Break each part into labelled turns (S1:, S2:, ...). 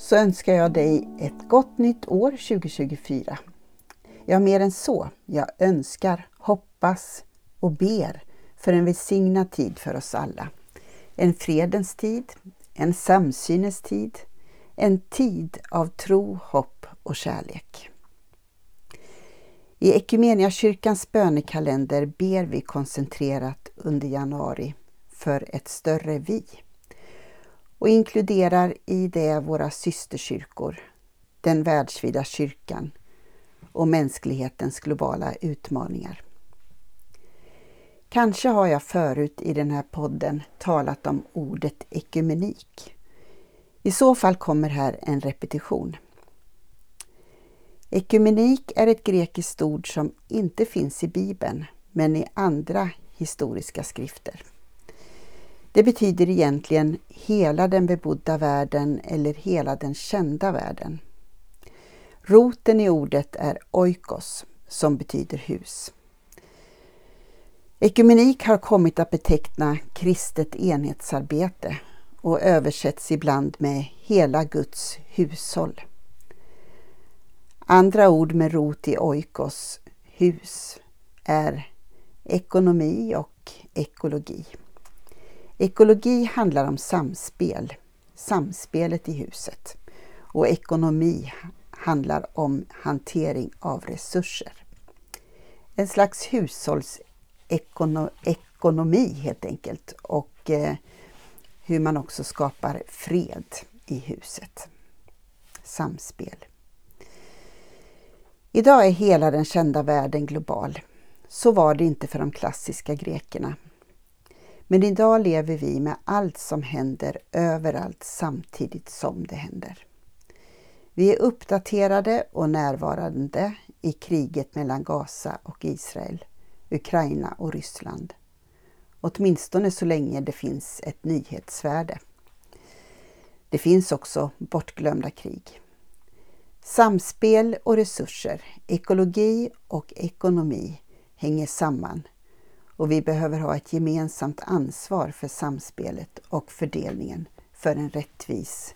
S1: så önskar jag dig ett gott nytt år 2024. Ja, mer än så. Jag önskar, hoppas och ber för en välsignad tid för oss alla. En fredens tid, en samsynens tid, en tid av tro, hopp och kärlek. I kyrkans bönekalender ber vi koncentrerat under januari för ett större vi och inkluderar i det våra systerkyrkor, den världsvida kyrkan och mänsklighetens globala utmaningar. Kanske har jag förut i den här podden talat om ordet ekumenik. I så fall kommer här en repetition. Ekumenik är ett grekiskt ord som inte finns i Bibeln men i andra historiska skrifter. Det betyder egentligen hela den bebodda världen eller hela den kända världen. Roten i ordet är oikos som betyder hus. Ekumenik har kommit att beteckna kristet enhetsarbete och översätts ibland med hela Guds hushåll. Andra ord med rot i oikos, hus, är ekonomi och ekologi. Ekologi handlar om samspel, samspelet i huset och ekonomi handlar om hantering av resurser. En slags hushållsekonomi helt enkelt och eh, hur man också skapar fred i huset. Samspel. Idag är hela den kända världen global. Så var det inte för de klassiska grekerna. Men idag lever vi med allt som händer överallt samtidigt som det händer. Vi är uppdaterade och närvarande i kriget mellan Gaza och Israel, Ukraina och Ryssland. Åtminstone så länge det finns ett nyhetsvärde. Det finns också bortglömda krig. Samspel och resurser, ekologi och ekonomi hänger samman och vi behöver ha ett gemensamt ansvar för samspelet och fördelningen för en rättvis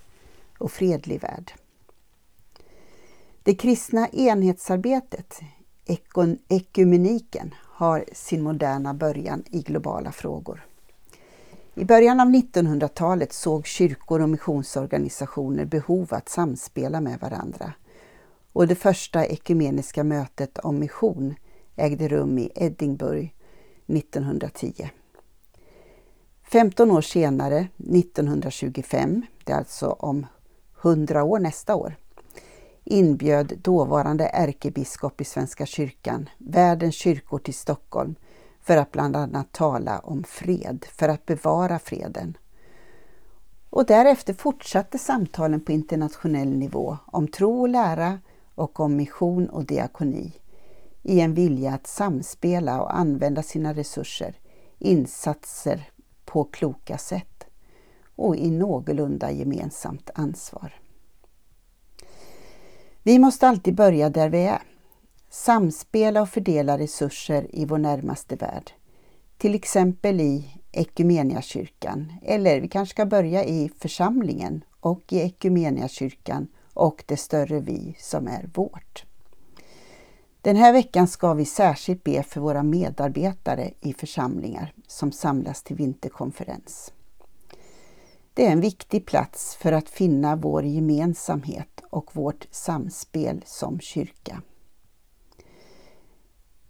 S1: och fredlig värld. Det kristna enhetsarbetet, ekumeniken, har sin moderna början i globala frågor. I början av 1900-talet såg kyrkor och missionsorganisationer behov att samspela med varandra och det första ekumeniska mötet om mission ägde rum i Edinburgh 1910. 15 år senare, 1925, det är alltså om 100 år nästa år, inbjöd dåvarande ärkebiskop i Svenska kyrkan världens kyrkor till Stockholm för att bland annat tala om fred, för att bevara freden. Och därefter fortsatte samtalen på internationell nivå om tro och lära och om mission och diakoni i en vilja att samspela och använda sina resurser, insatser på kloka sätt och i någorlunda gemensamt ansvar. Vi måste alltid börja där vi är. Samspela och fördela resurser i vår närmaste värld. Till exempel i Ekumeniakyrkan eller vi kanske ska börja i församlingen och i Ekumeniakyrkan och det större vi som är vårt. Den här veckan ska vi särskilt be för våra medarbetare i församlingar som samlas till vinterkonferens. Det är en viktig plats för att finna vår gemensamhet och vårt samspel som kyrka.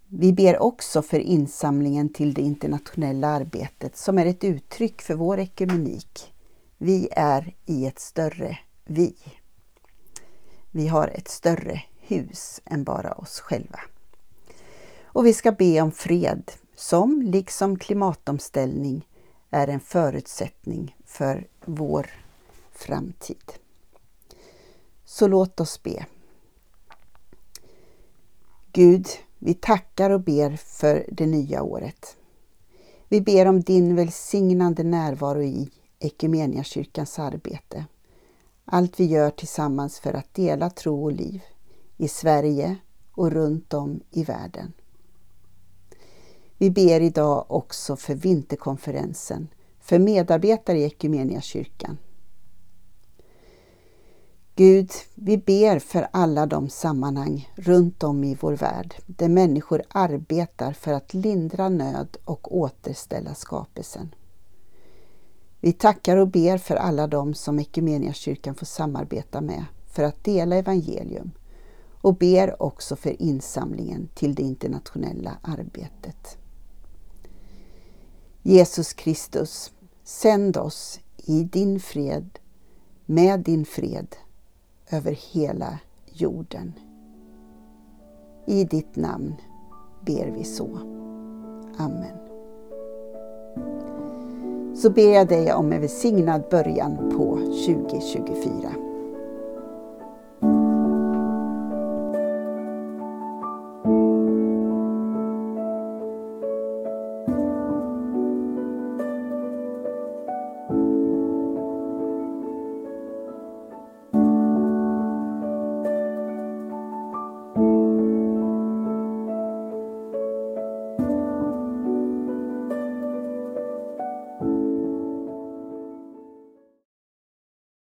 S1: Vi ber också för insamlingen till det internationella arbetet som är ett uttryck för vår ekumenik. Vi är i ett större vi. Vi har ett större hus än bara oss själva. Och vi ska be om fred som, liksom klimatomställning, är en förutsättning för vår framtid. Så låt oss be. Gud, vi tackar och ber för det nya året. Vi ber om din välsignande närvaro i Ekumeniakyrkans arbete. Allt vi gör tillsammans för att dela tro och liv i Sverige och runt om i världen. Vi ber idag också för vinterkonferensen för medarbetare i Equmeniakyrkan. Gud, vi ber för alla de sammanhang runt om i vår värld där människor arbetar för att lindra nöd och återställa skapelsen. Vi tackar och ber för alla de som Equmeniakyrkan får samarbeta med för att dela evangelium och ber också för insamlingen till det internationella arbetet. Jesus Kristus, sänd oss i din fred, med din fred över hela jorden. I ditt namn ber vi så. Amen. Så ber jag dig om en välsignad början på 2024.